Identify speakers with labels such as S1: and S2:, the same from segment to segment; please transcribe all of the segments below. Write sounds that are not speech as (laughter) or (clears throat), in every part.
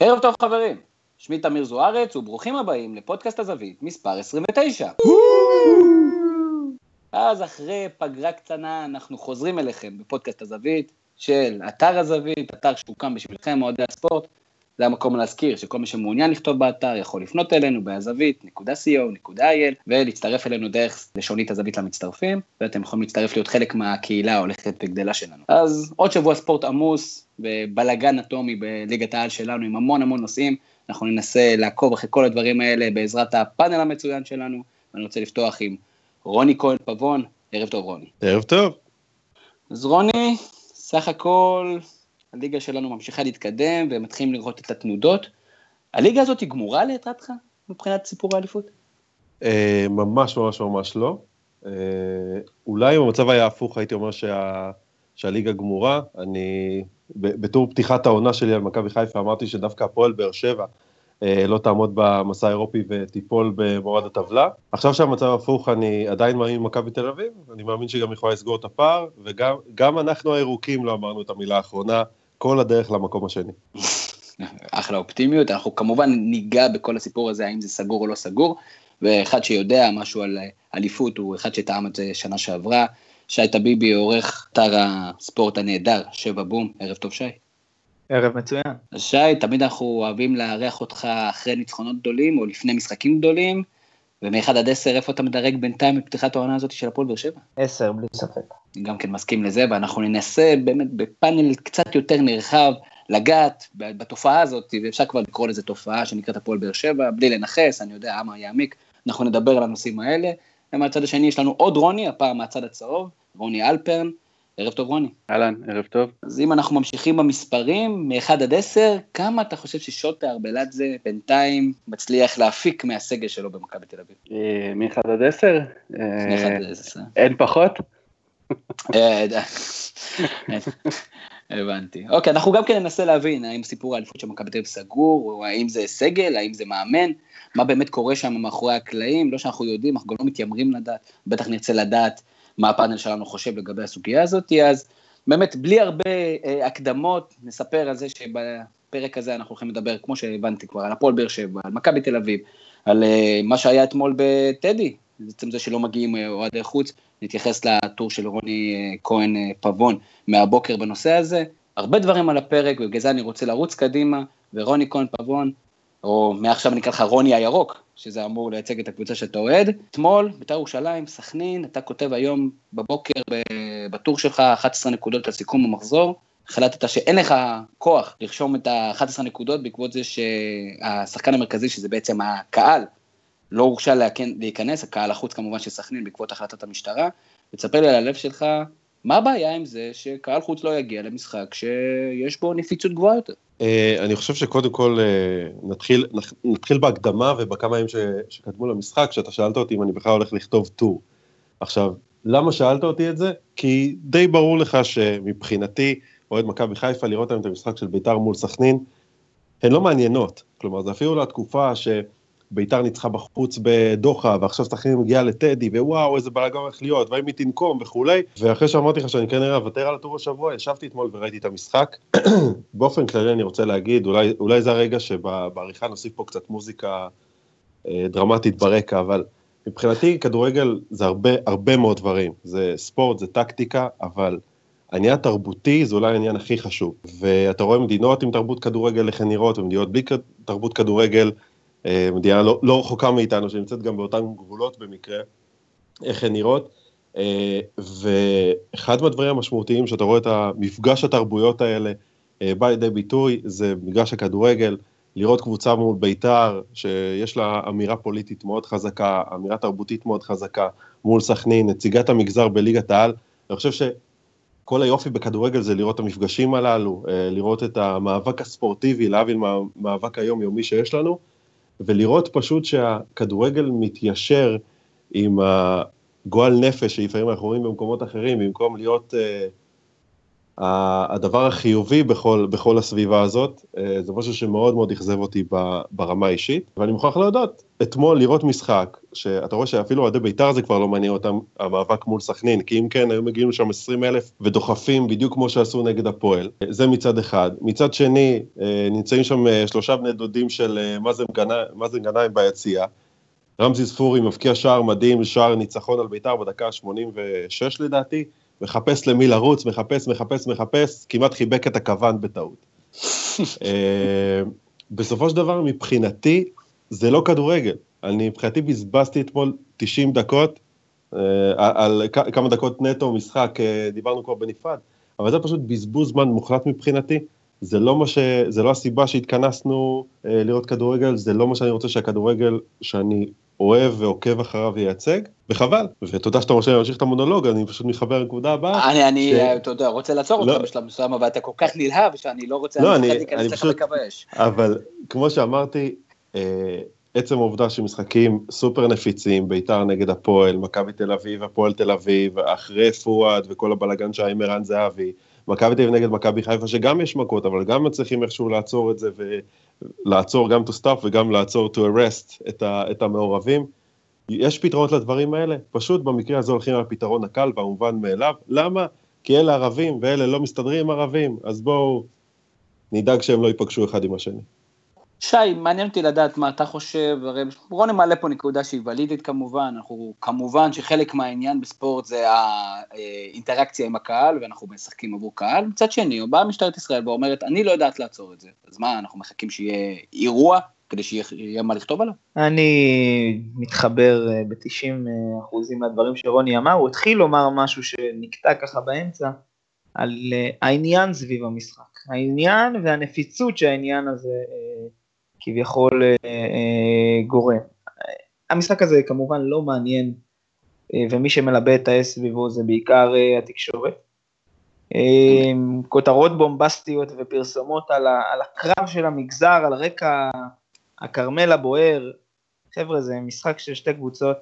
S1: ערב טוב חברים, שמי תמיר זוארץ וברוכים הבאים לפודקאסט הזווית מספר 29. אז אחרי פגרה קטנה אנחנו חוזרים אליכם בפודקאסט הזווית של אתר הזווית, אתר שהוקם בשבילכם אוהדי הספורט. זה המקום להזכיר שכל מי שמעוניין לכתוב באתר יכול לפנות אלינו בהזווית.co.il ולהצטרף אלינו דרך לשונית הזווית למצטרפים, ואתם יכולים להצטרף להיות חלק מהקהילה ההולכת וגדלה שלנו. אז עוד שבוע ספורט עמוס ובלאגן אטומי בליגת העל שלנו עם המון המון נושאים, אנחנו ננסה לעקוב אחרי כל הדברים האלה בעזרת הפאנל המצוין שלנו, ואני רוצה לפתוח עם רוני כהן פבון, ערב טוב רוני.
S2: ערב טוב.
S1: אז רוני, סך הכל הליגה שלנו ממשיכה להתקדם ומתחילים לראות את התנודות. הליגה הזאת היא גמורה לדעתך מבחינת סיפור האליפות?
S2: אה, ממש ממש ממש לא. אה, אולי אם המצב היה הפוך הייתי אומר שה, שהליגה גמורה. אני בתור פתיחת העונה שלי על מכבי חיפה אמרתי שדווקא הפועל באר שבע אה, לא תעמוד במסע האירופי ותיפול במורד הטבלה. עכשיו שהמצב הפוך, אני עדיין מאמין במכבי תל אביב, אני מאמין שגם יכולה לסגור את הפער, וגם אנחנו הירוקים לא אמרנו את המילה האחרונה, כל הדרך למקום השני. (laughs)
S1: אחלה אופטימיות, אנחנו כמובן ניגע בכל הסיפור הזה, האם זה סגור או לא סגור, ואחד שיודע משהו על אליפות הוא אחד שטעם את זה שנה שעברה. שי טביבי, עורך אתר הספורט הנהדר, שבע בום, ערב טוב שי.
S3: ערב מצוין.
S1: שי, תמיד אנחנו אוהבים לארח אותך אחרי ניצחונות גדולים או לפני משחקים גדולים, ומ-1 עד 10, איפה אתה מדרג בינתיים בפתיחת העונה הזאת של הפועל באר שבע?
S3: 10, בלי ספק.
S1: גם כן מסכים לזה, ואנחנו ננסה באמת בפאנל קצת יותר נרחב לגעת בתופעה הזאת, ואפשר כבר לקרוא לזה תופעה שנקראת הפועל באר שבע, בלי לנכס, אני יודע, אמה יעמיק, אנחנו נדבר על הנושאים האלה. ומהצד השני יש לנו עוד רוני, הפעם מהצד הצהוב, רוני אלפרן, ערב טוב רוני.
S4: אהלן, ערב טוב.
S1: אז אם אנחנו ממשיכים במספרים, מ-1 עד 10, כמה אתה חושב ששוטה ארבלדזה בינתיים מצליח להפיק מהסגל שלו במכבי תל אביב?
S4: אה, מ-1 עד 10?
S1: מ-1 עד 10.
S4: אין פחות?
S1: אה, הבנתי. אוקיי, אנחנו גם כן ננסה להבין האם סיפור האליפות של מכבי תל אביב סגור, או האם זה סגל, האם זה מאמן, מה באמת קורה שם מאחורי הקלעים, לא שאנחנו יודעים, אנחנו גם לא מתיימרים לדעת, בטח נרצה לדעת מה הפאנל שלנו חושב לגבי הסוגיה הזאת, אז באמת בלי הרבה אה, הקדמות, נספר על זה שבפרק הזה אנחנו הולכים לדבר, כמו שהבנתי כבר, על הפועל באר שבע, על מכבי תל אביב, על אה, מה שהיה אתמול בטדי, בעצם זה שלא מגיעים אה, אוהדי חוץ, נתייחס לטור של רוני אה, כהן אה, פבון מהבוקר בנושא הזה, הרבה דברים על הפרק, ובגלל זה אני רוצה לרוץ קדימה, ורוני כהן פבון, או מעכשיו אני אקרא לך רוני הירוק, שזה אמור לייצג את הקבוצה שאתה אוהד. אתמול, בית"ר ירושלים, סכנין, אתה כותב היום בבוקר בטור שלך 11 נקודות לסיכום המחזור. החלטת שאין לך כוח לרשום את ה-11 נקודות בעקבות זה שהשחקן המרכזי, שזה בעצם הקהל, לא הורשה להיכנס, הקהל החוץ כמובן של סכנין בעקבות החלטת המשטרה. ותספר לי על הלב שלך, מה הבעיה עם זה שקהל חוץ לא יגיע למשחק שיש בו נפיצות גבוהה יותר?
S2: אה, אני חושב שקודם כל אה, נתחיל, נתחיל בהקדמה ובכמה ימים שקדמו למשחק, שאתה שאלת אותי אם אני בכלל הולך לכתוב טור. עכשיו, למה שאלת אותי את זה? כי די ברור לך שמבחינתי, אוהד מכבי חיפה, לראות היום את המשחק של בית"ר מול סכנין, הן לא מעניינות. כלומר, זה אפילו לתקופה ש... ביתר ניצחה בחוץ בדוחה, ועכשיו סכנין מגיעה לטדי, ווואו, איזה בלאגן הולך להיות, והאם היא תנקום וכולי, ואחרי שאמרתי לך שאני כנראה אוותר על הטור השבוע, ישבתי אתמול וראיתי את המשחק. (clears throat) באופן כללי אני רוצה להגיד, אולי, אולי זה הרגע שבעריכה נוסיף פה קצת מוזיקה אה, דרמטית ברקע, אבל מבחינתי כדורגל זה הרבה, הרבה מאוד דברים. זה ספורט, זה טקטיקה, אבל העניין התרבותי זה אולי העניין הכי חשוב. ואתה רואה מדינות עם תרבות כדורגל איך הן נראות, ומדינות בלי תרבות כדורגל, מדינה לא, לא רחוקה מאיתנו, שנמצאת גם באותן גבולות במקרה, איך הן נראות. אה, ואחד מהדברים המשמעותיים שאתה רואה את המפגש התרבויות האלה אה, בא לידי ביטוי, זה מגרש הכדורגל, לראות קבוצה מול בית"ר, שיש לה אמירה פוליטית מאוד חזקה, אמירה תרבותית מאוד חזקה, מול סכנין, נציגת המגזר בליגת העל. אני חושב שכל היופי בכדורגל זה לראות את המפגשים הללו, לראות את המאבק הספורטיבי, להבין מהמאבק היומיומי שיש לנו, ולראות פשוט שהכדורגל מתיישר עם הגועל נפש שלפעמים אנחנו רואים במקומות אחרים, במקום להיות uh, הדבר החיובי בכל, בכל הסביבה הזאת, אה, זה משהו שמאוד מאוד אכזב אותי ברמה האישית, ואני מוכרח להודות, אתמול לראות משחק, שאתה רואה שאפילו אוהדי בית"ר זה כבר לא מעניין אותם, המאבק מול סכנין, כי אם כן, היו מגיעים לשם 20 אלף ודוחפים בדיוק כמו שעשו נגד הפועל, זה מצד אחד. מצד שני, אה, נמצאים שם אה, שלושה בני דודים של מאזן גנאים ביציאה, רמזי ספורי מבקיע שער מדהים, שער ניצחון על בית"ר בדקה ה-86 לדעתי, מחפש למי לרוץ, מחפש, מחפש, מחפש, כמעט חיבק את הכוון בטעות. (laughs) אה, בסופו של דבר, מבחינתי, זה לא כדורגל. אני מבחינתי בזבזתי אתמול 90 דקות, אה, על כמה דקות נטו משחק, אה, דיברנו כבר בנפרד, אבל זה פשוט בזבוז זמן מוחלט מבחינתי. זה לא, ש... זה לא הסיבה שהתכנסנו לראות כדורגל, זה לא מה שאני רוצה שהכדורגל שאני אוהב ועוקב אחריו ייצג, וחבל. ותודה שאתה לי להמשיך את המונולוג, אני פשוט מתחבר לנקודה הבאה.
S1: אני, אני, אתה יודע, רוצה לעצור אותך לא. בשלב מסוים, אבל אתה כל כך נלהב שאני לא רוצה
S2: לא, להיכנס לך לקו האש. אבל כמו שאמרתי, אה, עצם העובדה שמשחקים סופר נפיצים, ביתר נגד הפועל, מכבי תל אביב, הפועל תל אביב, אחרי פואד וכל הבלאגן שהיה עם ערן זהבי, מכבי תל אביב נגד מכבי חיפה, שגם יש מכות, אבל גם מצליחים איכשהו לעצור את זה, ולעצור גם to stop וגם לעצור to arrest את, ה, את המעורבים. יש פתרונות לדברים האלה, פשוט במקרה הזה הולכים על הפתרון הקל והמובן מאליו. למה? כי אלה ערבים ואלה לא מסתדרים עם ערבים, אז בואו נדאג שהם לא ייפגשו אחד עם השני.
S1: שי, מעניין אותי לדעת מה אתה חושב, הרי רוני מעלה פה נקודה שהיא ולידית כמובן, אנחנו כמובן שחלק מהעניין בספורט זה האינטראקציה עם הקהל, ואנחנו משחקים עבור קהל, מצד שני, באה משטרת ישראל ואומרת, אני לא יודעת לעצור את זה, אז מה, אנחנו מחכים שיהיה אירוע כדי שיהיה מה לכתוב עליו?
S3: אני מתחבר אה, ב-90% מהדברים שרוני אמר, הוא התחיל לומר משהו שנקטע ככה באמצע, על אה, העניין סביב המשחק, העניין והנפיצות שהעניין הזה אה, כביכול אה, אה, גורם. המשחק הזה כמובן לא מעניין, אה, ומי שמלבה את האש סביבו זה בעיקר התקשורת. כותרות בומבסטיות ופרסומות על, ה, על הקרב של המגזר, על רקע הכרמל הבוער. חבר'ה, זה משחק של שתי קבוצות,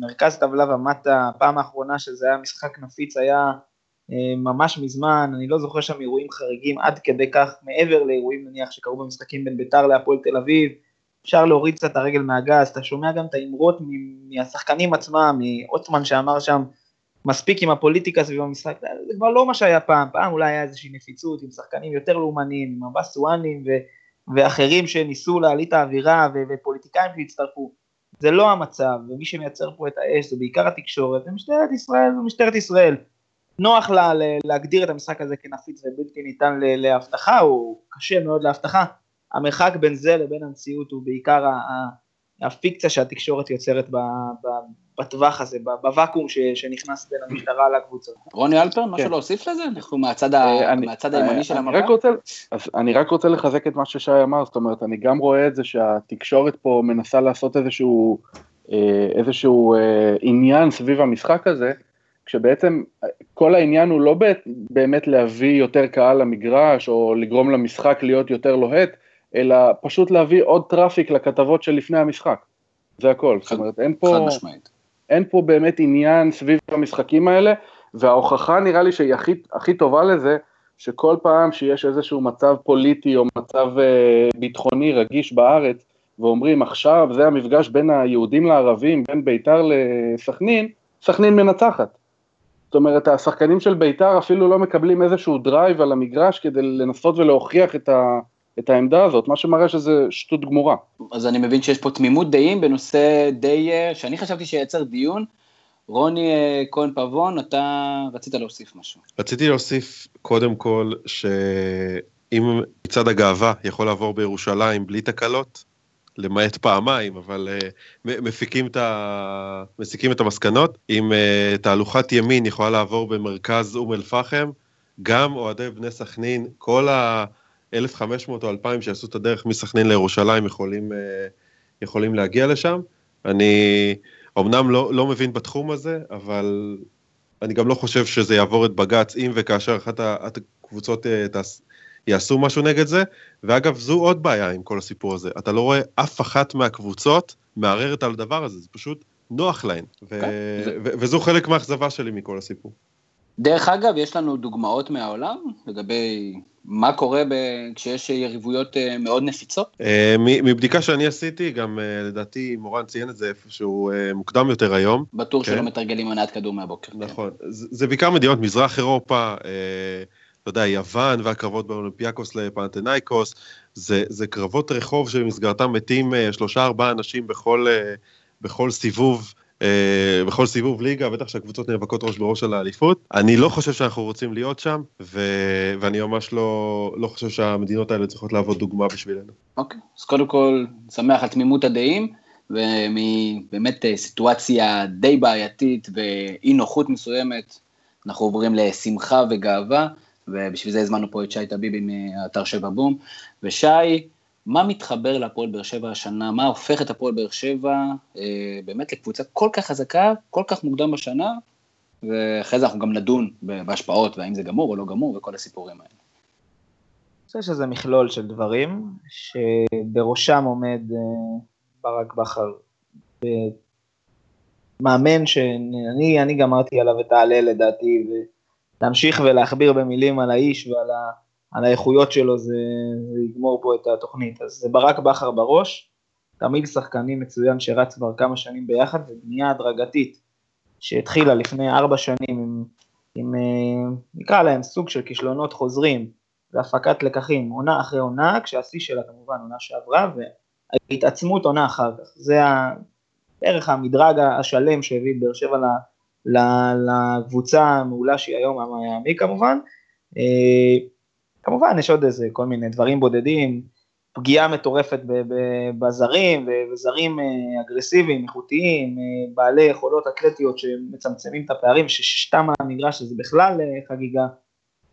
S3: מרכז טבלה ומטה, הפעם האחרונה שזה היה משחק נפיץ היה ממש מזמן, אני לא זוכר שם אירועים חריגים עד כדי כך, מעבר לאירועים נניח שקרו במשחקים בין ביתר להפועל תל אביב, אפשר להוריד קצת את הרגל מהגז, אתה שומע גם את האמרות מהשחקנים עצמם, מעוצמן שאמר שם, מספיק עם הפוליטיקה סביב המשחק, זה כבר לא מה שהיה פעם, פעם אולי היה איזושהי נפיצות עם שחקנים יותר לאומניים, עם עבאס סואנים ואחרים שניסו להעלית האווירה ופוליטיקאים שהצטרפו, זה לא המצב, ומי שמייצר פה את האש זה בעיקר התקשורת, ומשטרת ישראל ומשטרת ישראל. נוח לה להגדיר את המשחק הזה כנפיץ ובלתי ניתן להבטחה, הוא קשה מאוד להבטחה. המרחק בין זה לבין המציאות הוא בעיקר הפיקציה שהתקשורת יוצרת בטווח הזה, בוואקום שנכנס בין המשטרה לקבוצות.
S1: רוני אלפרן, משהו כן. להוסיף לזה? אנחנו מהצד אה, הימני של המפה?
S4: אני רק רוצה לחזק את מה ששי אמר, זאת אומרת, אני גם רואה את זה שהתקשורת פה מנסה לעשות איזשהו, אה, איזשהו אה, עניין סביב המשחק הזה, כשבעצם כל העניין הוא לא באמת להביא יותר קהל למגרש או לגרום למשחק להיות יותר לוהט, אלא פשוט להביא עוד טראפיק לכתבות של לפני המשחק. זה הכל. זאת אומרת, אין פה, אין פה באמת עניין סביב המשחקים האלה, וההוכחה נראה לי שהיא הכי, הכי טובה לזה, שכל פעם שיש איזשהו מצב פוליטי או מצב אה, ביטחוני רגיש בארץ, ואומרים עכשיו זה המפגש בין היהודים לערבים, בין בית"ר לסכנין, סכנין מנצחת. זאת אומרת, השחקנים של בית"ר אפילו לא מקבלים איזשהו drive על המגרש כדי לנסות ולהוכיח את, ה, את העמדה הזאת, מה שמראה שזה שטות גמורה.
S1: אז אני מבין שיש פה תמימות דעים בנושא די, שאני חשבתי שייצר דיון. רוני אה, כהן פבון, אתה רצית להוסיף משהו.
S2: רציתי להוסיף קודם כל שאם מצעד הגאווה יכול לעבור בירושלים בלי תקלות, למעט פעמיים, אבל uh, מפיקים את, ה... מסיקים את המסקנות. אם uh, תהלוכת ימין יכולה לעבור במרכז אום אל-פחם, גם אוהדי בני סכנין, כל ה-1,500 או 2,000 שעשו את הדרך מסכנין לירושלים יכולים, uh, יכולים להגיע לשם. אני אמנם לא, לא מבין בתחום הזה, אבל אני גם לא חושב שזה יעבור את בג"ץ אם וכאשר אחת הקבוצות uh, תעש... יעשו משהו נגד זה, ואגב, זו עוד בעיה עם כל הסיפור הזה. אתה לא רואה אף אחת מהקבוצות מערערת על הדבר הזה, זה פשוט נוח להן. ו-. אוקיי. ו- וזו חלק מהאכזבה שלי מכל הסיפור.
S1: דרך אגב, יש לנו דוגמאות מהעולם לגבי מה קורה ב... כשיש יריבויות אה, מאוד נפיצות?
S2: אה, מבדיקה שאני עשיתי, גם אה, לדעתי מורן ציין את זה איפשהו מוקדם יותר היום.
S1: בטור כן. שלא מתרגלים מנעת כדור מהבוקר.
S2: נכון, כן. זה, זה בעיקר מדינות מזרח אירופה, אתה יודע, יוון והקרבות באולימפיאקוס לפנתנייקוס, זה, זה קרבות רחוב שבמסגרתם מתים שלושה ארבעה אנשים בכל, בכל סיבוב. אה, בכל סיבוב ליגה, בטח שהקבוצות נאבקות ראש בראש על האליפות. אני לא חושב שאנחנו רוצים להיות שם, ו... ואני ממש לא, לא חושב שהמדינות האלה צריכות להוות דוגמה בשבילנו.
S1: אוקיי, okay. אז קודם כל, שמח על תמימות הדעים, ומבאמת אה, סיטואציה די בעייתית ואי נוחות מסוימת, אנחנו עוברים לשמחה וגאווה, ובשביל זה הזמנו פה את שי טביבי מאתר שבע בום. ושי, מה מתחבר להפועל באר שבע השנה, מה הופך את הפועל באר שבע אה, באמת לקבוצה כל כך חזקה, כל כך מוקדם בשנה, ואחרי זה אנחנו גם נדון בהשפעות, והאם זה גמור או לא גמור, וכל הסיפורים האלה.
S3: אני חושב שזה מכלול של דברים, שבראשם עומד אה, ברק בכר, מאמן שאני גמרתי עליו את ההלל לדעתי, ולהמשיך ולהכביר במילים על האיש ועל ה... על האיכויות שלו זה, זה יגמור פה את התוכנית. אז זה ברק בכר בראש, תמיד שחקנים מצוין שרץ כבר כמה שנים ביחד, ובנייה הדרגתית שהתחילה לפני ארבע שנים עם, עם אה, נקרא להם סוג של כישלונות חוזרים והפקת לקחים עונה אחרי עונה, כשהשיא שלה כמובן עונה שעברה, וההתעצמות עונה אחר כך. זה בערך המדרג השלם שהביא את באר שבע לקבוצה המעולה שהיא היום, המעמי כמובן. אה, כמובן יש עוד איזה כל מיני דברים בודדים, פגיעה מטורפת בזרים, וזרים אה, אגרסיביים, איכותיים, אה, בעלי יכולות אתלטיות שמצמצמים את הפערים, ששתם המגרש זה בכלל חגיגה.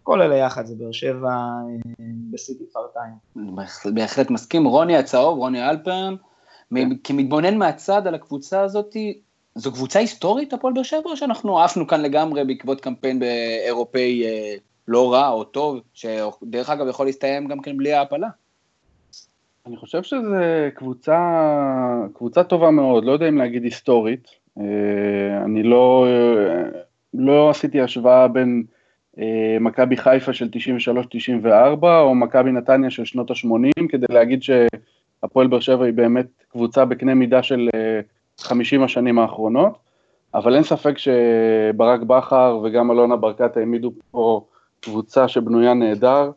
S3: כל אלה יחד זה באר שבע בסיטי פארטיים.
S1: בהחלט מסכים. רוני הצהוב, רוני אלפרן, כן. כמתבונן מהצד על הקבוצה הזאת, זו קבוצה היסטורית הפועל באר שבע, או שאנחנו עפנו כאן לגמרי בעקבות קמפיין אירופאי לא רע או טוב, שדרך אגב יכול להסתיים גם כן בלי העפלה.
S4: אני חושב שזו קבוצה, קבוצה טובה מאוד, לא יודע אם להגיד היסטורית, אה, אני לא, לא עשיתי השוואה בין אה, מכבי חיפה של 93-94 או מכבי נתניה של שנות ה-80 כדי להגיד שהפועל באר שבע היא באמת קבוצה בקנה מידה של 50 אה, השנים האחרונות, אבל אין ספק שברק בכר וגם אלונה ברקת העמידו פה קבוצה שבנויה נהדר,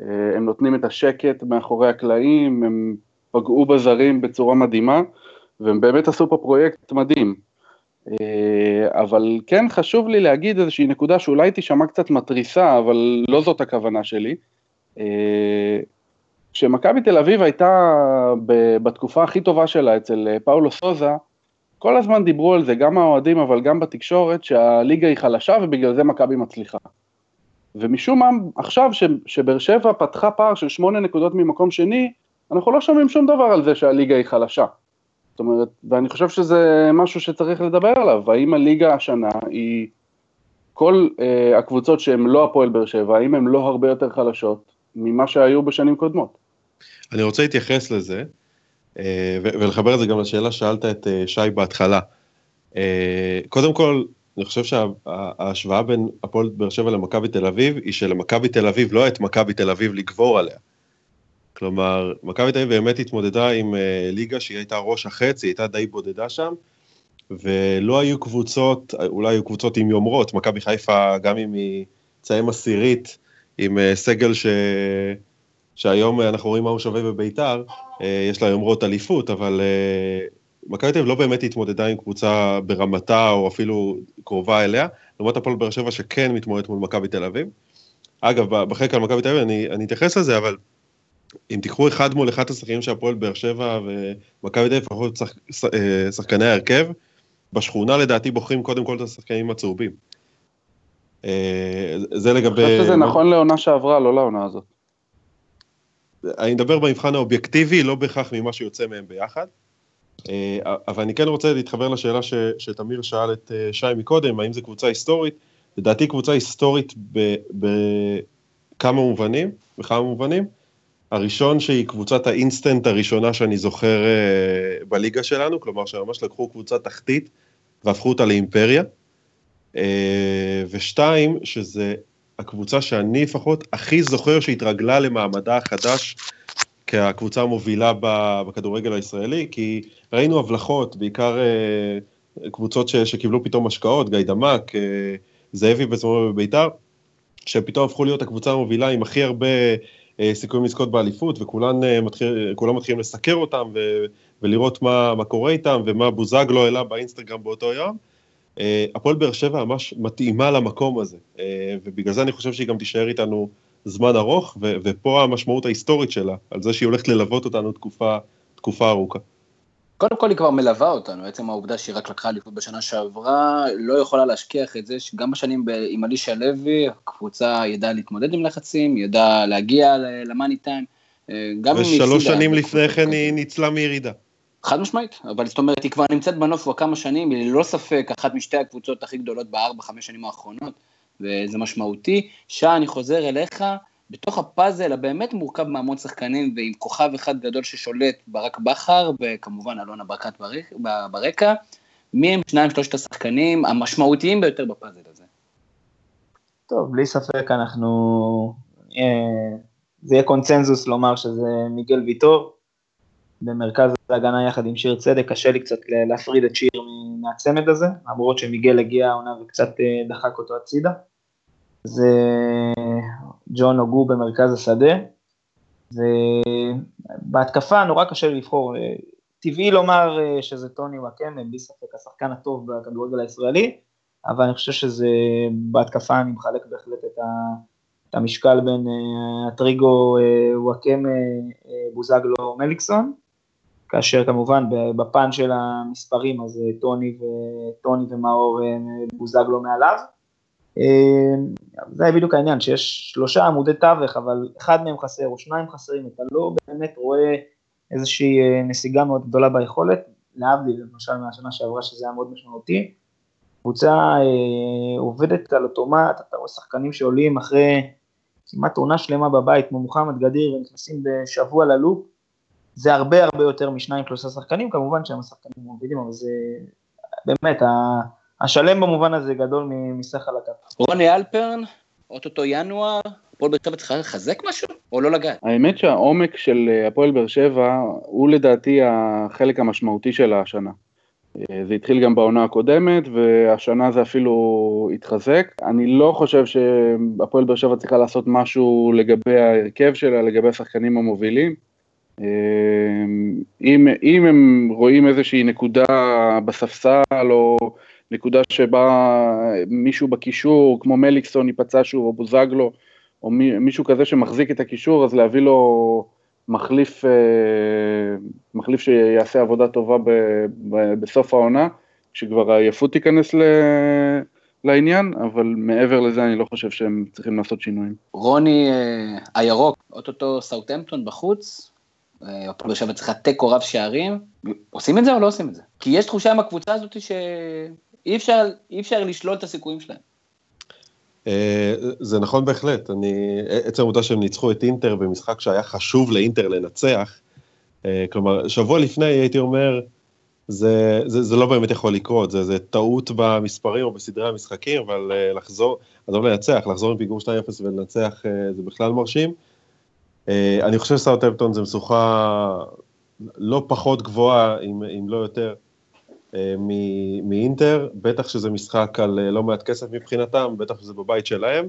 S4: אה, הם נותנים את השקט מאחורי הקלעים, הם פגעו בזרים בצורה מדהימה, והם באמת עשו פה פרויקט מדהים. אה, אבל כן חשוב לי להגיד איזושהי נקודה שאולי תישמע קצת מתריסה, אבל לא זאת הכוונה שלי. אה, כשמכבי תל אביב הייתה בתקופה הכי טובה שלה אצל פאולו סוזה, כל הזמן דיברו על זה, גם האוהדים אבל גם בתקשורת, שהליגה היא חלשה ובגלל זה מכבי מצליחה. ומשום מה, עכשיו שבאר שבע פתחה פער של שמונה נקודות ממקום שני, אנחנו לא שומעים שום דבר על זה שהליגה היא חלשה. זאת אומרת, ואני חושב שזה משהו שצריך לדבר עליו, האם הליגה השנה היא, כל אה, הקבוצות שהן לא הפועל באר שבע, האם הן לא הרבה יותר חלשות ממה שהיו בשנים קודמות?
S2: אני רוצה להתייחס לזה, ולחבר את זה גם לשאלה ששאלת את אה, שי בהתחלה. אה, קודם כל, אני חושב שההשוואה בין הפועל באר שבע למכבי תל אביב, היא שלמכבי תל אביב לא את מכבי תל אביב לגבור עליה. כלומר, מכבי תל אביב באמת התמודדה עם אה, ליגה שהיא הייתה ראש החץ, היא הייתה די בודדה שם, ולא היו קבוצות, אולי היו קבוצות עם יומרות, מכבי חיפה, גם אם היא תסיים עשירית, עם אה, סגל ש... שהיום אנחנו רואים מה הוא שווה בביתר, אה, יש לה יומרות אליפות, אבל מכבי תל אביב לא באמת התמודדה עם קבוצה ברמתה או אפילו קרובה אליה, לעומת הפועל באר שבע שכן מתמודדת מול מכבי תל אביב. אגב, בחלק על מכבי תל אביב אני, אני אתייחס לזה, אבל אם תיקחו אחד מול אחד השחקנים של הפועל באר שבע ומכבי תל אביב, לפחות שח, אה, שחקני ההרכב, בשכונה לדעתי בוחרים קודם כל את השחקנים הצהובים.
S4: אה, זה לגבי... אני חושב שזה נכון לעונה שעברה, לא לעונה הזאת.
S2: אני מדבר במבחן האובייקטיבי, לא בהכרח ממה שיוצא מהם ביחד. אה, אבל אני כן רוצה להתחבר לשאלה ש, שתמיר שאל את אה, שי מקודם, האם זו קבוצה היסטורית? לדעתי קבוצה היסטורית בכמה מובנים, בכמה מובנים. הראשון שהיא קבוצת האינסטנט הראשונה שאני זוכר אה, בליגה שלנו, כלומר שממש לקחו קבוצה תחתית והפכו אותה לאימפריה. ושתיים, שזה הקבוצה שאני לפחות הכי זוכר שהתרגלה למעמדה החדש כקבוצה המובילה בכדורגל הישראלי, כי ראינו הבלחות, בעיקר קבוצות ש, שקיבלו פתאום השקעות, גיידמק, זאבי בזמנו בביתר, שפתאום הפכו להיות הקבוצה המובילה עם הכי הרבה אה, סיכויים לזכות באליפות, וכולם אה, מתחיל, מתחילים לסקר אותם ו, ולראות מה, מה קורה איתם ומה בוזגלו העלה באינסטגרם באותו יום. אה, הפועל באר שבע ממש מתאימה למקום הזה, ובגלל זה אני חושב שהיא גם תישאר איתנו זמן ארוך, ו, ופה המשמעות ההיסטורית שלה, על זה שהיא הולכת ללוות אותנו תקופה, תקופה ארוכה.
S1: קודם כל היא כבר מלווה אותנו, עצם העובדה שהיא רק לקחה אליפות בשנה שעברה, לא יכולה להשכיח את זה שגם בשנים עם אלישע לוי, הקבוצה ידעה להתמודד עם לחצים, ידעה להגיע למאני טיים.
S2: אה, ושלוש שנים לפני כן היא ניצלה מירידה.
S1: חד משמעית, אבל זאת אומרת, היא כבר נמצאת בנוף כבר כמה שנים, היא ללא ספק אחת משתי הקבוצות הכי גדולות בארבע, חמש שנים האחרונות, וזה משמעותי. שעה, אני חוזר אליך, בתוך הפאזל הבאמת מורכב מהמון שחקנים ועם כוכב אחד גדול ששולט ברק בכר וכמובן אלונה ברקת ברקע, מי הם שניים שלושת השחקנים המשמעותיים ביותר בפאזל הזה?
S3: טוב, בלי ספק אנחנו, אה, זה יהיה קונצנזוס לומר שזה מיגל ויטור, במרכז ההגנה יחד עם שיר צדק, קשה לי קצת להפריד את שיר מהצמד הזה, למרות שמיגל הגיע העונה וקצת אה, דחק אותו הצידה. זה ג'ון אוגו במרכז השדה, ובהתקפה נורא קשה לי לבחור, טבעי לומר אה, שזה טוני וואקמה, בלי ספק השחקן הטוב בכדורגל הישראלי, אבל אני חושב שזה, בהתקפה אני מחלק בהחלט את, ה, את המשקל בין הטריגו וואקמה, בוזגלו, מליקסון, כאשר כמובן בפן של המספרים אז טוני, ו, טוני ומאור בוזגלו מעליו. אה, זה בדיוק העניין, שיש שלושה עמודי תווך, אבל אחד מהם חסר או שניים חסרים, אתה לא באמת רואה איזושהי אה, נסיגה מאוד גדולה ביכולת, להבדיל למשל מהשנה שעברה שזה היה מאוד משמעותי. קבוצה אה, עובדת על אוטומט, אתה רואה שחקנים שעולים אחרי כמעט עונה שלמה בבית, כמו מוחמד גדיר, ונכנסים בשבוע ללופ, זה הרבה הרבה יותר משניים שלושה שחקנים, כמובן שהם השחקנים מובילים, אבל זה באמת, השלם במובן הזה גדול מסך על הכף.
S1: רוני אלפרן, אוטוטו ינואר, הפועל באר שבע צריכה לחזק משהו, או לא לגעת?
S4: האמת שהעומק של אה, הפועל באר שבע הוא לדעתי החלק המשמעותי של השנה. אה, זה התחיל גם בעונה הקודמת, והשנה זה אפילו התחזק. אני לא חושב שהפועל באר שבע צריכה לעשות משהו לגבי ההרכב שלה, לגבי השחקנים המובילים. אה, אם, אם הם רואים איזושהי נקודה בספסל או נקודה שבה מישהו בקישור, כמו מליקסון ייפצע שוב, או בוזגלו, או מישהו כזה שמחזיק את הקישור, אז להביא לו מחליף, אה, מחליף שיעשה עבודה טובה ב, ב, בסוף העונה, כשכבר העייפות תיכנס ל... לעניין, אבל מעבר לזה אני לא חושב שהם צריכים לעשות שינויים.
S1: רוני אה, הירוק, אוטוטו סאוטהמפטון בחוץ, הפועל באר שבע צריכה תיקו רב שערים, עושים את זה או לא עושים את זה? כי יש תחושה עם הקבוצה הזאת ש... אי אפשר, אפשר לשלול את הסיכויים שלהם.
S2: אה, זה נכון בהחלט, אני, עצם העובדה שהם ניצחו את אינטר במשחק שהיה חשוב לאינטר לנצח, אה, כלומר, שבוע לפני הייתי אומר, זה, זה, זה לא באמת יכול לקרות, זה, זה טעות במספרים או בסדרי המשחקים, אבל אה, לחזור, עזוב לנצח, לחזור מפיגור 2-0 ולנצח זה בכלל מרשים. אני חושב שסאוטהמפטון זה משוכה לא פחות גבוהה, אם, אם לא יותר, אה, מאינטר, בטח שזה משחק על אה, לא מעט כסף מבחינתם, בטח שזה בבית שלהם.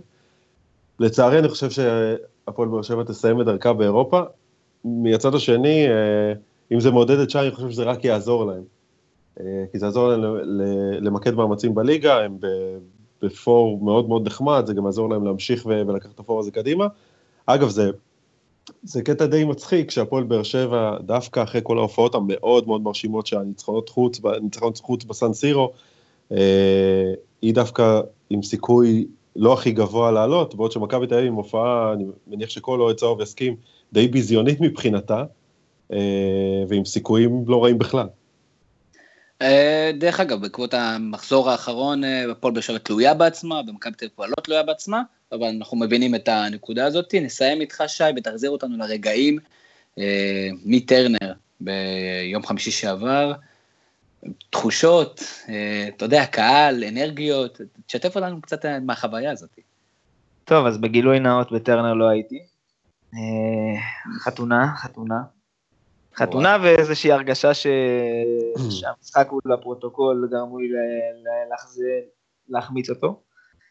S2: לצערי אני חושב שהפועל באר שבע תסיים את דרכה באירופה. מהצד השני, אה, אם זה מעודד את שי, אני חושב שזה רק יעזור להם. כי זה יעזור להם למקד מאמצים בליגה, הם בפור מאוד מאוד נחמד, זה גם יעזור להם להמשיך ולקחת את הפור הזה קדימה. אגב, זה זה קטע די מצחיק שהפועל באר שבע, דווקא אחרי כל ההופעות המאוד מאוד מרשימות של הניצחונות חוץ, ניצחונות חוץ בסן סירו, אה, היא דווקא עם סיכוי לא הכי גבוה לעלות, בעוד שמכבי תל אביב עם הופעה, אני מניח שכל אוהד צהוב יסכים, די ביזיונית מבחינתה, אה, ועם סיכויים לא רעים בכלל.
S1: אה, דרך אגב, בעקבות המחזור האחרון, אה, הפועל באר שבע תלויה בעצמה, במכבי תל אביב לא תלויה בעצמה, אבל אנחנו מבינים את הנקודה הזאת. נסיים איתך, שי, ותחזיר אותנו לרגעים אה, מטרנר ביום חמישי שעבר. תחושות, אתה יודע, קהל, אנרגיות, תשתף אותנו קצת מהחוויה הזאת.
S3: טוב, אז בגילוי נאות בטרנר לא הייתי. חתונה, חתונה. חתונה ואיזושהי הרגשה ש... (clears throat) שהמשחק הוא לפרוטוקול גרמו לי להחמיץ אותו.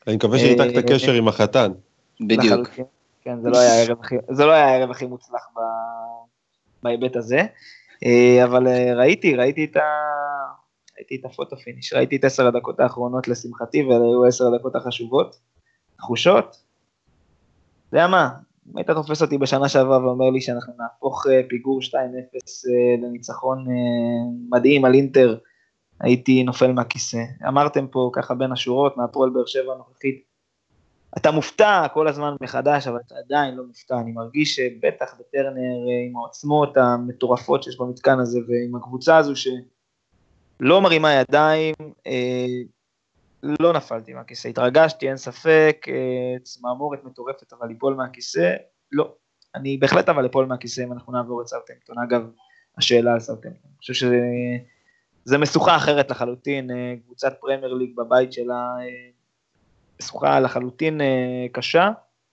S2: אני מקווה שניתקת קשר עם החתן.
S1: בדיוק.
S3: כן, זה לא היה הערב הכי, זה לא היה הערב הכי מוצלח ב, בהיבט הזה, אה, אבל אה, ראיתי, ראיתי את, ה, ראיתי את ה photo finish, ראיתי את עשר הדקות האחרונות לשמחתי, ואלה היו עשר הדקות החשובות. תחושות? אתה יודע מה, היית תופס אותי בשנה שעברה ואומר לי שאנחנו נהפוך אה, פיגור 2-0 לניצחון מדהים על אינטר, הייתי נופל מהכיסא. אמרתם פה ככה בין השורות, מהפועל באר שבע הנוכחית, אתה מופתע כל הזמן מחדש, אבל אתה עדיין לא מופתע. אני מרגיש שבטח בטרנר, אה, עם העוצמות המטורפות שיש במתקן הזה, ועם הקבוצה הזו שלא מרימה ידיים, אה, לא נפלתי מהכיסא. התרגשתי, אין ספק, אה, צמרמורת מטורפת, אבל ליפול מהכיסא, לא. אני בהחלט אבל אפול מהכיסא אם אנחנו נעבור את סאוטהמפטון. אגב, השאלה על סאוטהמפטון. אני חושב שזה משוכה אחרת לחלוטין, קבוצת פרמייר ליג בבית שלה, משוכה לחלוטין אה, קשה,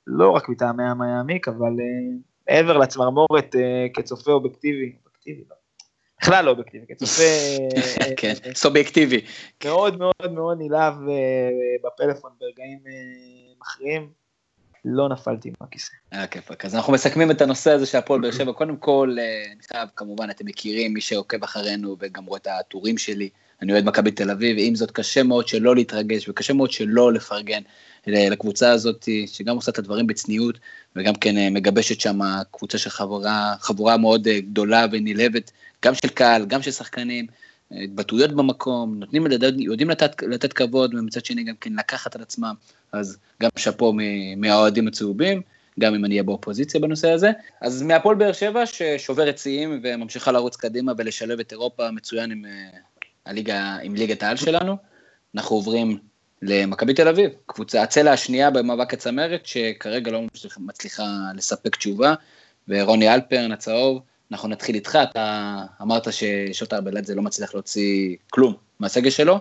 S3: לא רק מטעמי הים היעמיק, אבל אה, מעבר לצמרמורת אה, כצופה אובייקטיבי, אובייקטיבי לא, בכלל לא אובייקטיבי, כצופה... (laughs)
S1: כן, סובייקטיבי.
S3: מאוד מאוד מאוד נלהב בפלאפון ברגעים מכריעים. לא נפלתי מהכיסא.
S1: היה כיפק. אז אנחנו מסכמים את הנושא הזה של הפועל באר שבע. קודם כל, אני חייב, כמובן, אתם מכירים, מי שעוקב אחרינו וגם רואה את הטורים שלי, אני אוהד מכבי תל אביב, ועם זאת קשה מאוד שלא להתרגש וקשה מאוד שלא לפרגן לקבוצה הזאת, שגם עושה את הדברים בצניעות, וגם כן אה, מגבשת שם קבוצה של חבורה, חבורה מאוד אה, גדולה ונלהבת, גם של קהל, גם של שחקנים, התבטאויות במקום, נותנים, יודעים לתת, לתת כבוד, ומצד שני גם כן לקחת על עצמם, אז גם שאפו מהאוהדים הצהובים. גם אם אני אהיה באופוזיציה בנושא הזה. אז מהפועל באר שבע ששוברת שיאים וממשיכה לרוץ קדימה ולשלב את אירופה מצוין עם אה, עם ליגת העל שלנו. אנחנו עוברים למכבי תל אביב, קבוצה, הצלע השנייה במאבק הצמרת, שכרגע לא מצליחה לספק תשובה, ורוני אלפרן הצהוב, אנחנו נתחיל איתך, אתה אמרת ששוטה ארבלדזה לא מצליח להוציא כלום מהסגל שלו,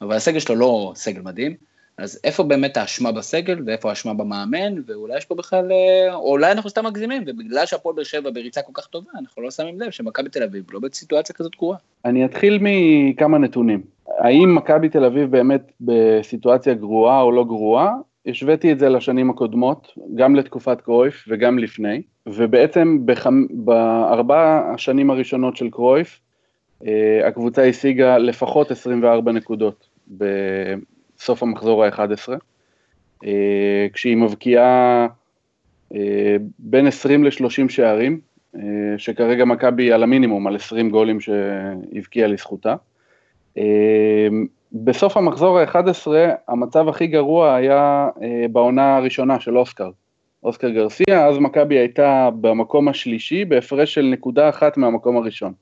S1: אבל הסגל שלו לא סגל מדהים, אז איפה באמת האשמה בסגל, ואיפה האשמה במאמן, ואולי יש פה בכלל, אה, או אולי אנחנו סתם מגזימים, ובגלל שהפועל באר שבע בריצה כל כך טובה, אנחנו לא שמים לב שמכבי תל אביב לא בסיטואציה כזאת גרועה.
S4: אני אתחיל מכמה נתונים. האם מכבי תל אביב באמת בסיטואציה גרועה או לא גרועה? השוויתי את זה לשנים הקודמות, גם לתקופת קרויף וגם לפני, ובעצם בחמ... בארבע השנים הראשונות של קרויף, אה, הקבוצה השיגה לפחות 24 נקודות סוף המחזור ה-11, אה, כשהיא מבקיעה אה, בין 20 ל-30 שערים, אה, שכרגע מכבי על המינימום, על 20 גולים שהבקיעה לזכותה. בסוף המחזור ה-11 המצב הכי גרוע היה בעונה הראשונה של אוסקר, אוסקר גרסיה, אז מכבי הייתה במקום השלישי בהפרש של נקודה אחת מהמקום הראשון.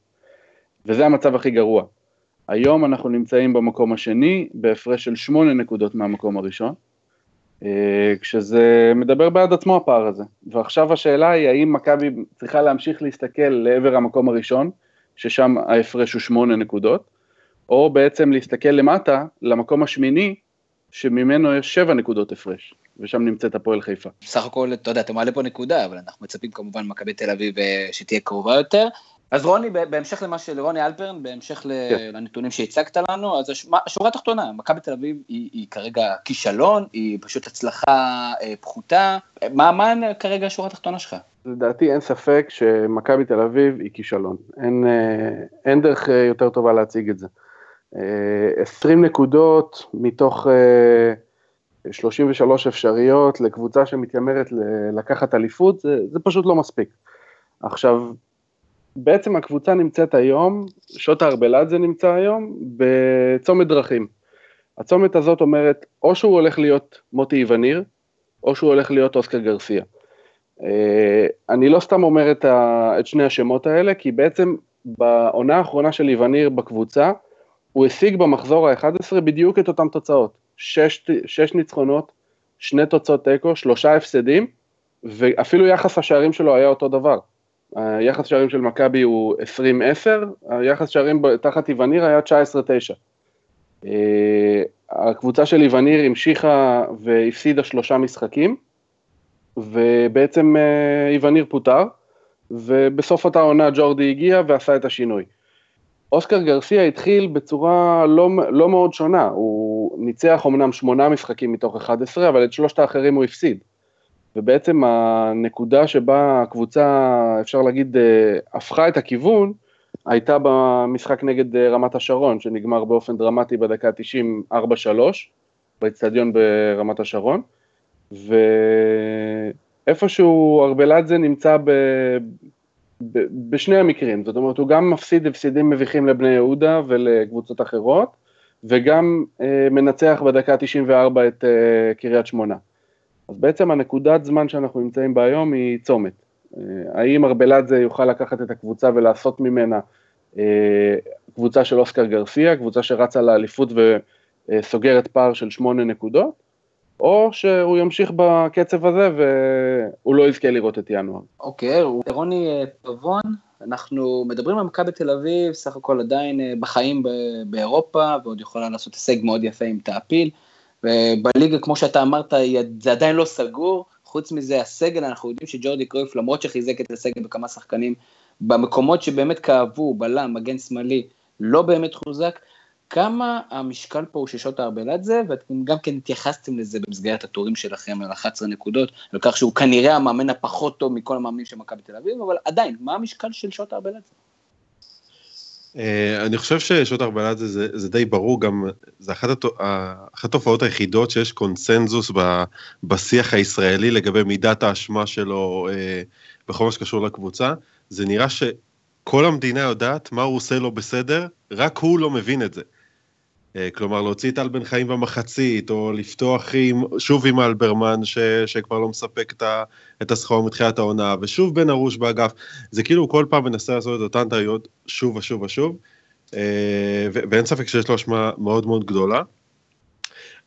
S4: וזה המצב הכי גרוע. היום אנחנו נמצאים במקום השני, בהפרש של שמונה נקודות מהמקום הראשון, אה, כשזה מדבר בעד עצמו הפער הזה. ועכשיו השאלה היא, האם מכבי צריכה להמשיך להסתכל לעבר המקום הראשון, ששם ההפרש הוא שמונה נקודות, או בעצם להסתכל למטה, למקום השמיני, שממנו יש שבע נקודות הפרש, ושם נמצאת הפועל חיפה.
S1: בסך הכל, אתה יודע, אתה מעלה פה נקודה, אבל אנחנו מצפים כמובן ממכבי תל אביב אה, שתהיה קרובה יותר. אז רוני, בהמשך למה של רוני אלפרן, בהמשך כן. לנתונים שהצגת לנו, אז השורה התחתונה, מכבי תל אביב היא, היא כרגע כישלון, היא פשוט הצלחה אה, פחותה. מה, מה כרגע השורה התחתונה שלך?
S4: לדעתי אין ספק שמכבי תל אביב היא כישלון. אין, אה, אין דרך אה, יותר טובה להציג את זה. אה, 20 נקודות מתוך אה, 33 אפשריות לקבוצה שמתיימרת לקחת אליפות, זה, זה פשוט לא מספיק. עכשיו, בעצם הקבוצה נמצאת היום, שוטה ארבלדזה נמצא היום, בצומת דרכים. הצומת הזאת אומרת, או שהוא הולך להיות מוטי איווניר, או שהוא הולך להיות אוסקר גרסיה. אה, אני לא סתם אומר את, ה, את שני השמות האלה, כי בעצם בעונה האחרונה של איווניר בקבוצה, הוא השיג במחזור ה-11 בדיוק את אותן תוצאות. שש, שש ניצחונות, שני תוצאות תיקו, שלושה הפסדים, ואפילו יחס השערים שלו היה אותו דבר. היחס שערים של מכבי הוא 20-10, היחס שערים תחת איווניר היה 19-9. הקבוצה של איווניר המשיכה והפסידה שלושה משחקים, ובעצם איווניר פוטר, ובסוף אותה עונה ג'ורדי הגיע ועשה את השינוי. אוסקר גרסיה התחיל בצורה לא, לא מאוד שונה, הוא ניצח אמנם שמונה משחקים מתוך 11, אבל את שלושת האחרים הוא הפסיד. ובעצם הנקודה שבה הקבוצה, אפשר להגיד, אה, הפכה את הכיוון, הייתה במשחק נגד אה, רמת השרון, שנגמר באופן דרמטי בדקה 90 4-3, באצטדיון ברמת השרון, ואיפשהו ארבלדזה נמצא ב... ב... בשני המקרים, זאת אומרת הוא גם מפסיד הפסידים מביכים לבני יהודה ולקבוצות אחרות, וגם אה, מנצח בדקה 94 את אה, קריית שמונה. אז בעצם הנקודת זמן שאנחנו נמצאים בה היום היא צומת. אה, האם ארבלדזה יוכל לקחת את הקבוצה ולעשות ממנה אה, קבוצה של אוסקר גרסיה, קבוצה שרצה לאליפות וסוגרת פער של שמונה נקודות, או שהוא ימשיך בקצב הזה והוא לא יזכה לראות את ינואר.
S1: אוקיי, okay, רוני אה, פבון, אנחנו מדברים על מכבי תל אביב, סך הכל עדיין בחיים באירופה, ועוד יכולה לעשות הישג מאוד יפה עם תעפיל. ובליגה, כמו שאתה אמרת, זה עדיין לא סגור. חוץ מזה, הסגל, אנחנו יודעים שג'ורדי קרויף, למרות שחיזק את הסגל בכמה שחקנים, במקומות שבאמת כאבו, בלם, מגן שמאלי, לא באמת חוזק. כמה המשקל פה הוא של שוטה ארבלדזה, ואתם גם כן התייחסתם לזה במסגרת הטורים שלכם על 11 נקודות, על כך שהוא כנראה המאמן הפחות טוב מכל המאמנים של מכבי תל אביב, אבל עדיין, מה המשקל של שוטה ארבלדזה?
S2: אה, אני חושב ששעות ארבעה זה, זה, זה די ברור, גם זה אחת, התופעות היחידות שיש קונסנזוס ב, בשיח הישראלי לגבי מידת האשמה שלו אה, בכל מה שקשור לקבוצה. זה נראה שכל המדינה יודעת מה הוא עושה לו בסדר, רק הוא לא מבין את זה. אה, כלומר, להוציא את טל בן חיים במחצית, או לפתוח עם, שוב עם אלברמן, ש, שכבר לא מספק את, את הסחורה מתחילת העונה, ושוב בן ארוש באגף, זה כאילו הוא כל פעם מנסה לעשות את אותן טעויות שוב ושוב ושוב, אה, ואין ספק שיש לו אשמה מאוד מאוד גדולה.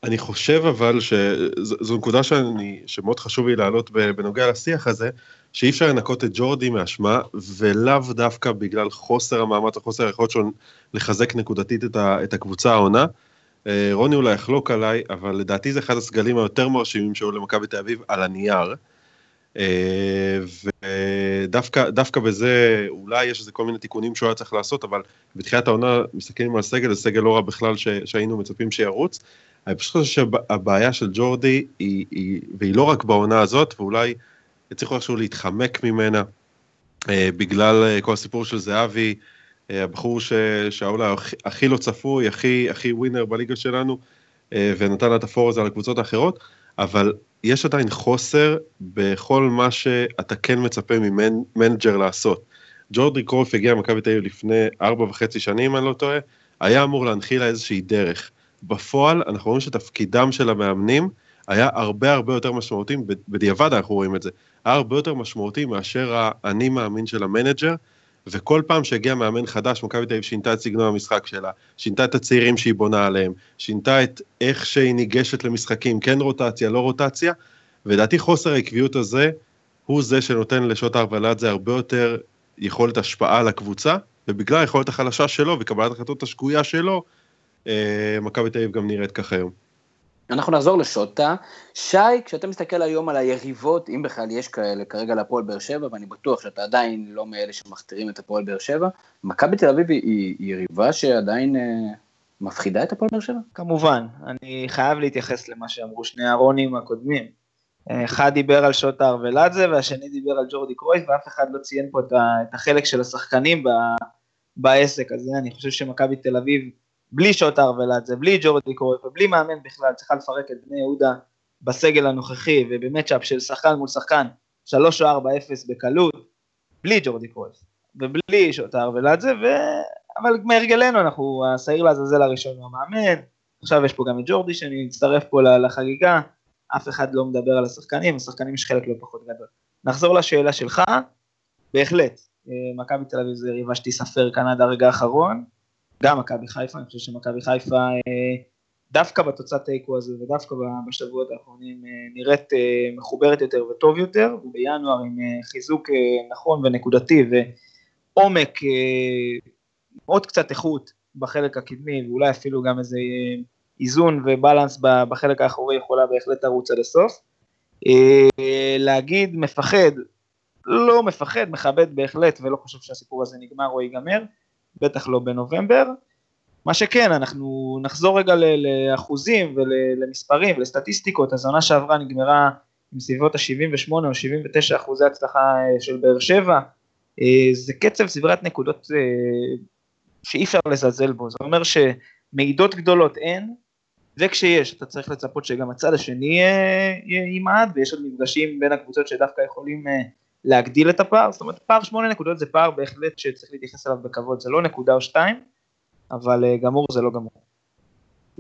S2: אני חושב אבל שזו נקודה שאני, שמאוד חשוב לי להעלות בנוגע לשיח הזה, שאי אפשר לנקות את ג'ורדי מאשמה, ולאו דווקא בגלל חוסר המאמץ או חוסר היכולת שלו לחזק נקודתית את, ה, את הקבוצה העונה. אה, רוני אולי יחלוק עליי, אבל לדעתי זה אחד הסגלים היותר מרשימים שהיו למכבי תל אביב על הנייר. אה, ודווקא בזה אולי יש איזה כל מיני תיקונים שהוא היה צריך לעשות, אבל בתחילת העונה מסתכלים על סגל, זה סגל לא רע בכלל ש, שהיינו מצפים שירוץ. אני פשוט חושב שהבעיה של ג'ורדי היא, היא, והיא לא רק בעונה הזאת, ואולי הצליחו איכשהו להתחמק ממנה אה, בגלל אה, כל הסיפור של זהבי, אה, הבחור שהיה אולי הכי לא צפוי, הכי, הכי ווינר בליגה שלנו, ונתן את הפור הזה על הקבוצות האחרות, אבל יש עדיין חוסר בכל מה שאתה כן מצפה ממנג'ר לעשות. ג'ורדי קרויף הגיע למכבי תל אביב לפני ארבע וחצי שנים, אני לא טועה, היה אמור להנחיל לה איזושהי דרך. בפועל, אנחנו רואים שתפקידם של המאמנים היה הרבה הרבה יותר משמעותי, בדיעבד אנחנו רואים את זה, היה הרבה יותר משמעותי מאשר האני מאמין של המנג'ר, וכל פעם שהגיע מאמן חדש, מכבי תל אביב שינתה את סגנון המשחק שלה, שינתה את הצעירים שהיא בונה עליהם, שינתה את איך שהיא ניגשת למשחקים, כן רוטציה, לא רוטציה, ולדעתי חוסר העקביות הזה, הוא זה שנותן לשעות זה הרבה יותר יכולת השפעה על הקבוצה, ובגלל היכולת החלשה שלו וקבלת החלטות השגויה שלו, אה, מכבי תל אביב גם נראית ככה היום.
S1: אנחנו נחזור לשוטה. שי, כשאתה מסתכל היום על היריבות, אם בכלל יש כאלה כרגע להפועל באר שבע, ואני בטוח שאתה עדיין לא מאלה שמכתירים את הפועל באר שבע, מכבי תל אביב היא, היא יריבה שעדיין אה, מפחידה את הפועל באר שבע?
S3: כמובן, אני חייב להתייחס למה שאמרו שני הארונים הקודמים. אחד דיבר על שוטה ארוולדזה והשני דיבר על ג'ורדי קרויף, ואף אחד לא ציין פה את החלק של השחקנים בעסק הזה. אני חושב שמכבי תל אביב בלי שוט ארוולדזה, בלי ג'ורדי קורף ובלי מאמן בכלל, צריכה לפרק את בני יהודה בסגל הנוכחי ובמצ'אפ של שחקן מול שחקן 3 או 4-0 בקלות, בלי ג'ורדי קורף ובלי שוט ארוולדזה, ו... אבל מהרגלנו אנחנו, השעיר לעזאזל הראשון הוא המאמן, עכשיו יש פה גם את ג'ורדי שאני מצטרף פה לחגיגה, אף אחד לא מדבר על השחקנים, השחקנים יש חלק לא פחות גדול. נחזור לשאלה שלך, בהחלט, אה, מכבי תל אביב זה ריבה שתיספר כאן עד הרגע האחרון, גם מכבי חיפה, אני חושב שמכבי חיפה אה, דווקא בתוצאת תיקו הזה ודווקא בשבועות האחרונים נראית מחוברת יותר וטוב יותר, ובינואר עם חיזוק נכון ונקודתי ועומק, עוד קצת איכות בחלק הקדמי ואולי אפילו גם איזה איזון ובלנס בחלק האחורי יכולה בהחלט לרוץ עד הסוף. להגיד מפחד, לא מפחד, מכבד בהחלט ולא חושב שהסיפור הזה נגמר או ייגמר, בטח לא בנובמבר. מה שכן, אנחנו נחזור רגע לאחוזים ולמספרים ולסטטיסטיקות, אז העונה שעברה נגמרה עם סביבות ה-78 או 79 אחוזי הצלחה אה, של באר שבע, אה, זה קצב סבירת נקודות אה, שאי אפשר לזלזל בו, זאת אומרת שמעידות גדולות אין, וכשיש אתה צריך לצפות שגם הצד השני ימעד, ויש עוד מפגשים בין הקבוצות שדווקא יכולים להגדיל את הפער, זאת אומרת פער שמונה נקודות זה פער בהחלט שצריך להתייחס אליו בכבוד, זה לא נקודה או שתיים, אבל אה, גמור זה לא גמור.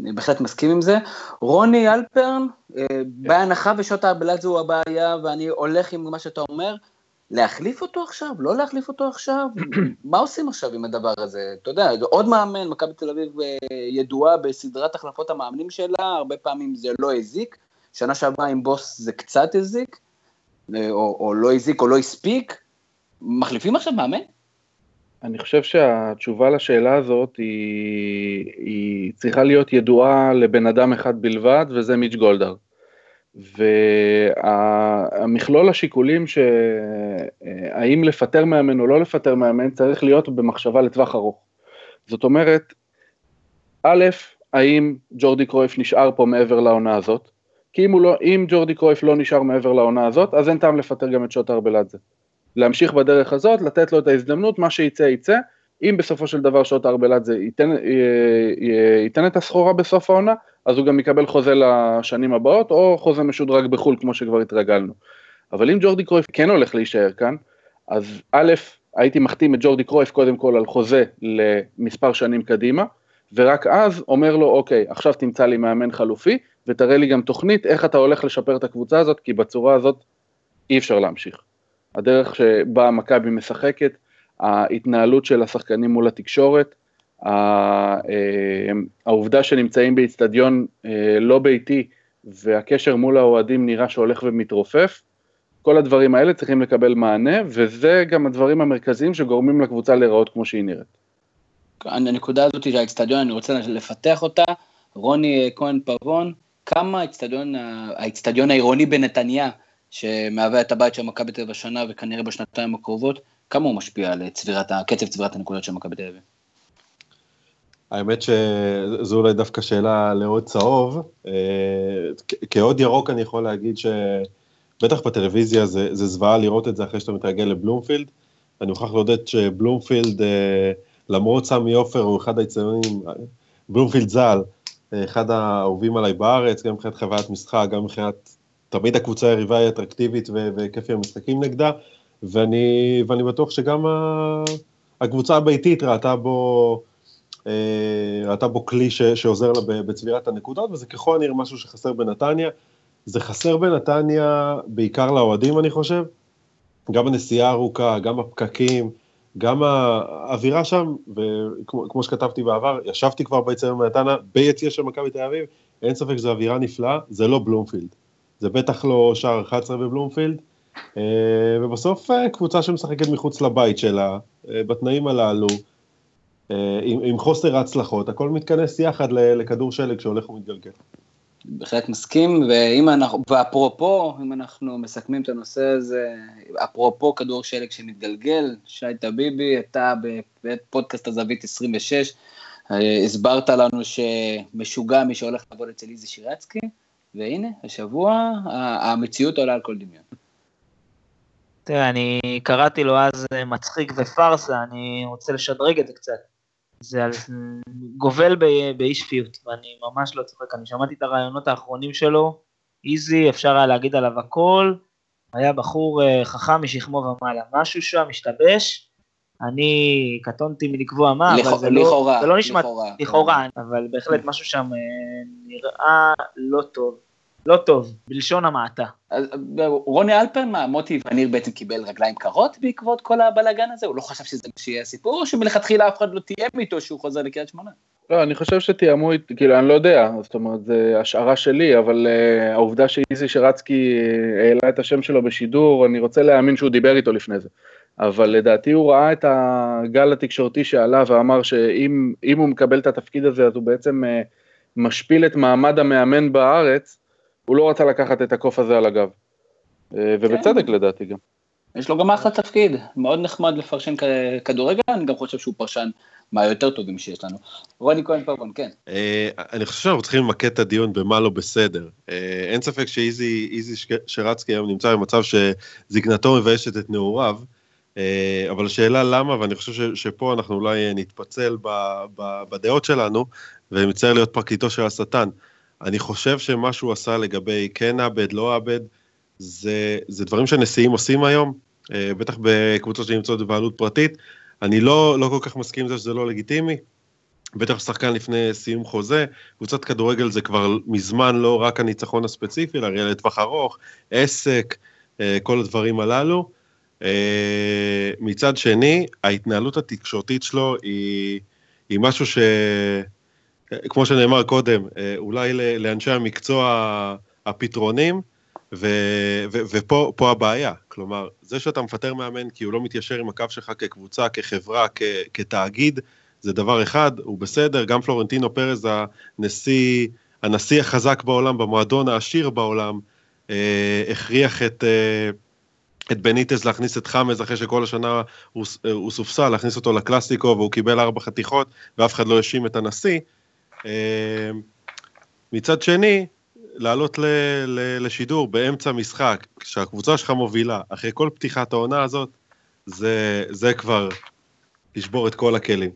S1: אני בהחלט מסכים עם זה. רוני אלפרן, אה, בהנחה ושעות ההבלת זו הבעיה, ואני הולך עם מה שאתה אומר, להחליף אותו עכשיו? לא להחליף אותו עכשיו? (clears throat) מה עושים עכשיו עם הדבר הזה? אתה יודע, עוד מאמן, מכבי תל אביב אה, ידועה בסדרת החלפות המאמנים שלה, הרבה פעמים זה לא הזיק, שנה שעברה עם בוס זה קצת הזיק, או, או לא הזיק או לא הספיק, מחליפים עכשיו מאמן?
S4: אני חושב שהתשובה לשאלה הזאת היא, היא צריכה להיות ידועה לבן אדם אחד בלבד, וזה מיץ' גולדהר. והמכלול השיקולים שהאם לפטר מאמן או לא לפטר מאמן צריך להיות במחשבה לטווח ארוך. זאת אומרת, א', האם ג'ורדי קרויף נשאר פה מעבר לעונה הזאת? כי אם, לא, אם ג'ורדי קרויף לא נשאר מעבר לעונה הזאת, אז אין טעם לפטר גם את שוטר בלאדזה. להמשיך בדרך הזאת, לתת לו את ההזדמנות, מה שיצא יצא, אם בסופו של דבר שעות ארבלת ייתן, ייתן את הסחורה בסוף העונה, אז הוא גם יקבל חוזה לשנים הבאות, או חוזה משודרג בחו"ל, כמו שכבר התרגלנו. אבל אם ג'ורדי קרויף כן הולך להישאר כאן, אז א', הייתי מחתים את ג'ורדי קרויף קודם כל על חוזה למספר שנים קדימה, ורק אז אומר לו, אוקיי, עכשיו תמצא לי מאמן חלופי, ותראה לי גם תוכנית איך אתה הולך לשפר את הקבוצה הזאת, כי בצורה הזאת אי אפשר להמשיך. הדרך שבה מכבי משחקת, ההתנהלות של השחקנים מול התקשורת, אה, העובדה שנמצאים באיצטדיון אה, לא ביתי והקשר מול האוהדים נראה שהולך ומתרופף, כל הדברים האלה צריכים לקבל מענה, וזה גם הדברים המרכזיים שגורמים לקבוצה להיראות כמו שהיא נראית.
S1: הנקודה הזאת של האיצטדיון, אני רוצה לפתח אותה. רוני כהן פבון, כמה האיצטדיון העירוני בנתניה שמהווה את הבית של מכבי תל אביב השנה וכנראה בשנתיים הקרובות, כמה הוא משפיע על צבירת, קצב צבירת הנקודות של מכבי תל אביב?
S2: האמת שזו אולי דווקא שאלה לעוד צהוב. אה, כעוד ירוק אני יכול להגיד שבטח בטלוויזיה זה, זה זוועה לראות את זה אחרי שאתה מתרגל לבלומפילד. אני מוכרח להודות שבלומפילד, אה, למרות סמי עופר הוא אחד היצרנים, בלומפילד ז"ל, אחד האהובים עליי בארץ, גם מבחינת חוויית משחק, גם מבחינת תמיד הקבוצה היריבה היא אטרקטיבית וכיפי המשחקים נגדה, ואני, ואני בטוח שגם הקבוצה הביתית ראתה בו, אה, ראתה בו כלי ש, שעוזר לה בצבירת הנקודות, וזה ככל הנראה משהו שחסר בנתניה. זה חסר בנתניה בעיקר לאוהדים, אני חושב. גם הנסיעה הארוכה, גם הפקקים, גם האווירה שם, וכמו שכתבתי בעבר, ישבתי כבר ביציאה בנתניה, ביציאה של מכבי תל אביב, אין ספק שזו אווירה נפלאה, זה לא בלומפילד. זה בטח לא שער 11 בבלומפילד, אה, ובסוף אה, קבוצה שמשחקת מחוץ לבית שלה, אה, בתנאים הללו, עם, עם חוסר ההצלחות, הכל מתכנס יחד לכדור שלג שהולך ומתגלגל.
S1: בהחלט מסכים, ואם אנחנו, ואפרופו, אם אנחנו מסכמים את הנושא הזה, אפרופו כדור שלג שמתגלגל, שי טביבי, אתה בפודקאסט הזווית 26, הסברת לנו שמשוגע מי שהולך לעבוד אצל איזי שירצקי, והנה, השבוע המציאות עולה על כל דמיון.
S3: תראה, אני קראתי לו אז מצחיק ופארסה, אני רוצה לשדרג את זה קצת. זה על... גובל באי שפיות, ואני ממש לא צוחק, אני שמעתי את הרעיונות האחרונים שלו, איזי, אפשר היה להגיד עליו הכל, היה בחור אה, חכם משכמו ומעלה, משהו שם השתבש, אני קטונתי מלקבוע מה,
S1: לכ... אבל
S3: זה
S1: לכאורה,
S3: לא, זה לא נשמע,
S1: לכאורה,
S3: לכאורה, כן. אבל בהחלט משהו שם אה, נראה לא טוב. לא טוב, בלשון המעטה.
S1: רוני אלפרן, מה, מוטי וניר בעצם קיבל רגליים קרות בעקבות כל הבלאגן הזה? הוא לא חשב שזה מה שיהיה הסיפור, או שמלכתחילה אף אחד לא תיאם איתו שהוא חוזר לקריית שמונה?
S4: לא, אני חושב שתיאמו, כאילו, אני לא יודע, זאת אומרת, זו השערה שלי, אבל uh, העובדה שאיזי שרצקי אה, העלה את השם שלו בשידור, אני רוצה להאמין שהוא דיבר איתו לפני זה. אבל לדעתי הוא ראה את הגל התקשורתי שעלה ואמר שאם הוא מקבל את התפקיד הזה, אז הוא בעצם uh, משפיל את מעמד המאמן בארץ, הוא לא רצה לקחת את הקוף הזה על הגב. Uh, ובצדק כן. לדעתי גם.
S1: יש לו גם אחלה תפקיד, מאוד נחמד לפרשן כדורגל, אני גם חושב שהוא פרשן מהיותר טובים שיש לנו. רוני כהן פרבון, כן.
S2: אה, אני חושב שאנחנו צריכים למקד את הדיון במה לא בסדר. אה, אין ספק שאיזי שרצקי היום נמצא במצב שזקנתו מביישת את נעוריו, אה, אבל השאלה למה, ואני חושב שפה אנחנו אולי נתפצל בדעות שלנו, ומצטער להיות פרקליטו של השטן. אני חושב שמה שהוא עשה לגבי כן עבד, לא עבד, זה, זה דברים שנשיאים עושים היום, בטח בקבוצות שנמצאות בבעלות פרטית. אני לא, לא כל כך מסכים עם זה שזה לא לגיטימי. בטח שחקן לפני סיום חוזה, קבוצת כדורגל זה כבר מזמן לא רק הניצחון הספציפי, אלא ראייה לטווח ארוך, עסק, אה, כל הדברים הללו. אה, מצד שני, ההתנהלות התקשורתית שלו היא, היא משהו ש... כמו שנאמר קודם, אה, אולי לאנשי המקצוע הפתרונים, ו, ו, ופה הבעיה, כלומר, זה שאתה מפטר מאמן כי הוא לא מתיישר עם הקו שלך כקבוצה, כחברה, כ, כתאגיד, זה דבר אחד, הוא בסדר, גם פלורנטינו פרז, הנשיא, הנשיא החזק בעולם, במועדון העשיר בעולם, אה, הכריח את, אה, את בניטז להכניס את חמז אחרי שכל השנה הוא, הוא סופסל, להכניס אותו לקלאסיקו והוא קיבל ארבע חתיכות ואף אחד לא האשים את הנשיא. אה, מצד שני, לעלות ל, ל, לשידור באמצע משחק, כשהקבוצה שלך מובילה, אחרי כל פתיחת העונה הזאת, זה, זה כבר לשבור את כל הכלים.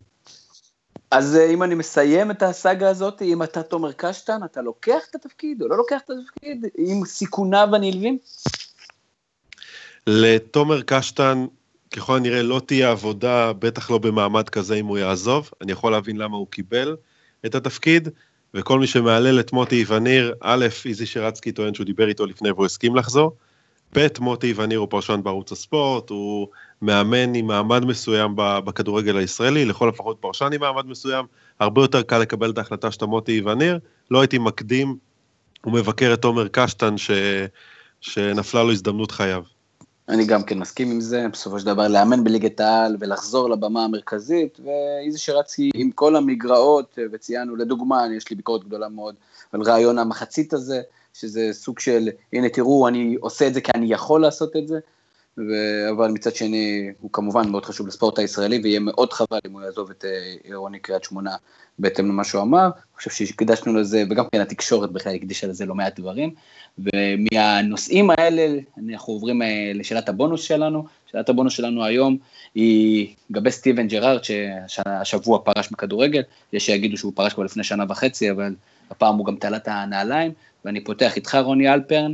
S1: אז אה, אם אני מסיים את הסאגה הזאת, אם אתה תומר קשטן, אתה לוקח את התפקיד או לא לוקח את התפקיד, עם סיכוניו הנלווים?
S2: לתומר קשטן, ככל הנראה לא תהיה עבודה, בטח לא במעמד כזה אם הוא יעזוב. אני יכול להבין למה הוא קיבל את התפקיד. וכל מי שמהלל את מוטי וניר, א', איזי שרצקי טוען שהוא דיבר איתו לפני והוא הסכים לחזור, ב', מוטי וניר הוא פרשן בערוץ הספורט, הוא מאמן עם מעמד מסוים בכדורגל הישראלי, לכל הפחות פרשן עם מעמד מסוים, הרבה יותר קל לקבל את ההחלטה שאתה מוטי וניר, לא הייתי מקדים ומבקר את עומר קשטן ש... שנפלה לו הזדמנות חייו.
S1: אני גם כן מסכים עם זה, בסופו של דבר לאמן בליגת העל ולחזור לבמה המרכזית, ואיזי שרצקי עם כל המגרעות, וציינו, לדוגמה, יש לי ביקורת גדולה מאוד על רעיון המחצית הזה, שזה סוג של, הנה תראו, אני עושה את זה כי אני יכול לעשות את זה, ו... אבל מצד שני, הוא כמובן מאוד חשוב לספורט הישראלי, ויהיה מאוד חבל אם הוא יעזוב את אה, עירוני קריית שמונה בהתאם למה שהוא אמר. אני חושב שהקדשנו לזה, וגם כן התקשורת בכלל הקדישה לזה לא מעט דברים. ומהנושאים האלה אנחנו עוברים אה, לשאלת הבונוס שלנו. שאלת הבונוס שלנו היום היא לגבי סטיבן ג'רארד, שהשבוע פרש מכדורגל. יש שיגידו שהוא פרש כבר לפני שנה וחצי, אבל הפעם הוא גם תעלה את הנעליים. ואני פותח איתך, רוני אלפרן.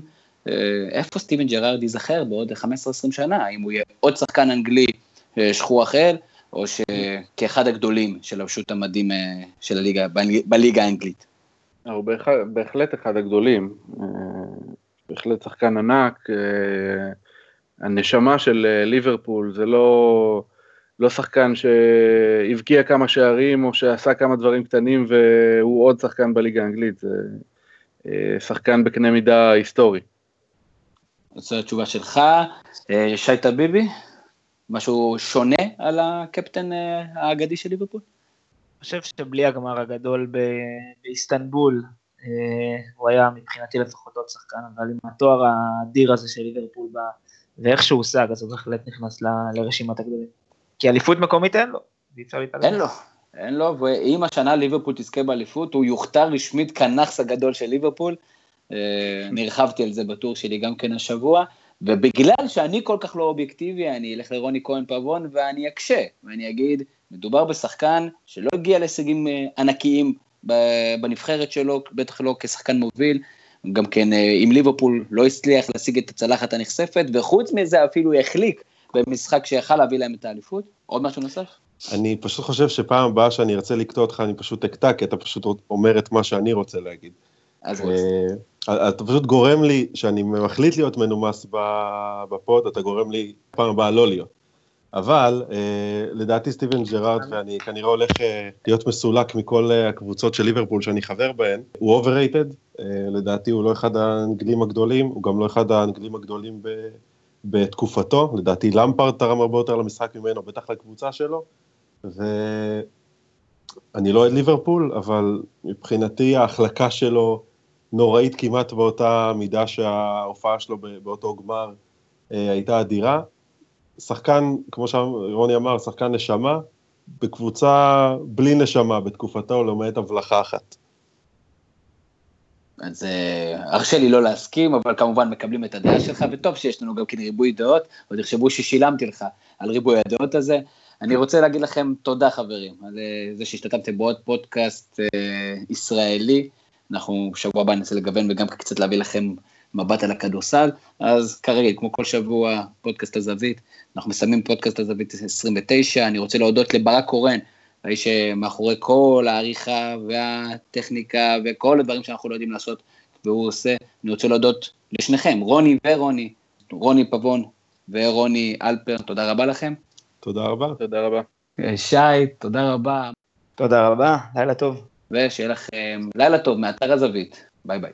S1: אה, איפה סטיבן ג'רארד ייזכר בעוד 15-20 שנה? האם הוא יהיה עוד שחקן אנגלי אה, שכוח אל, או שכאחד הגדולים של הרשות המדים של הליגה, בליגה האנגלית?
S4: הוא בהחלט אחד הגדולים, אה, בהחלט שחקן ענק, אה, הנשמה של אה, ליברפול, זה לא, לא שחקן שהבקיע כמה שערים או שעשה כמה דברים קטנים והוא עוד שחקן בליגה האנגלית, זה שחקן בקנה מידה היסטורי.
S1: זו התשובה שלך. שי טביבי, משהו שונה על הקפטן האגדי של ליברפול?
S3: חושב שבלי הגמר הגדול באיסטנבול, אה, הוא היה מבחינתי לפחות עוד שחקן, אבל עם התואר האדיר הזה של ליברפול בא, ואיך שהוא הושג, אז הוא בהחלט נכנס ל, לרשימת הגדולים. כי אליפות מקומית אין לו, אי אפשר להתעלם.
S1: אין לו, אין לו, ואם השנה ליברפול תזכה באליפות, הוא יוכתר רשמית כנכס הגדול של ליברפול. אה, נרחבתי על זה בטור שלי גם כן השבוע, ובגלל שאני כל כך לא אובייקטיבי, אני אלך לרוני כהן פבון ואני אקשה, ואני אגיד, מדובר בשחקן שלא הגיע להישגים אה, ענקיים בנבחרת שלו, בטח לא כשחקן מוביל, גם כן אה, עם ליברפול לא הצליח להשיג את הצלחת הנכספת, וחוץ מזה אפילו החליק במשחק שיכל להביא להם את האליפות. עוד משהו נוסף?
S2: אני פשוט חושב שפעם הבאה שאני ארצה לקטוע אותך, אני פשוט אקטע, כי אתה פשוט אומר את מה שאני רוצה להגיד. אז אה, אתה פשוט גורם לי, שאני מחליט להיות מנומס בפוד, אתה גורם לי פעם הבאה לא להיות. אבל אה, לדעתי סטיבן ג'רארד, ואני כנראה הולך אה, להיות מסולק מכל אה, הקבוצות של ליברפול שאני חבר בהן, הוא overrated, אה, לדעתי הוא לא אחד האנגלים הגדולים, הוא גם לא אחד האנגלים הגדולים ב, בתקופתו, לדעתי למפרד תרם הרבה יותר למשחק ממנו, בטח לקבוצה שלו, ואני לא אוהד ליברפול, אבל מבחינתי ההחלקה שלו נוראית כמעט באותה מידה שההופעה שלו באותו גמר אה, הייתה אדירה. שחקן, כמו שרוני אמר, שחקן נשמה, בקבוצה בלי נשמה בתקופתו, למעט הבלחה אחת.
S1: אז אה, הרשה לי לא להסכים, אבל כמובן מקבלים את הדעה שלך, וטוב שיש לנו גם כן ריבוי דעות, עוד יחשבו ששילמתי לך על ריבוי הדעות הזה. אני רוצה להגיד לכם תודה חברים, על אה, זה שהשתתפתם בעוד פודקאסט אה, ישראלי. אנחנו שבוע הבא ננסה לגוון וגם קצת להביא לכם מבט על הכדורסל, אז כרגע, כמו כל שבוע, פודקאסט הזווית, אנחנו מסיימים פודקאסט הזווית 29, אני רוצה להודות לברק קורן, האיש שמאחורי כל העריכה והטכניקה וכל הדברים שאנחנו לא יודעים לעשות, והוא עושה, אני רוצה להודות לשניכם, רוני ורוני, רוני פבון ורוני אלפר, תודה רבה לכם.
S2: תודה רבה.
S4: תודה רבה.
S1: שי, תודה רבה.
S3: תודה רבה, לילה טוב.
S1: ושיהיה לכם לילה טוב מאתר הזווית, ביי ביי.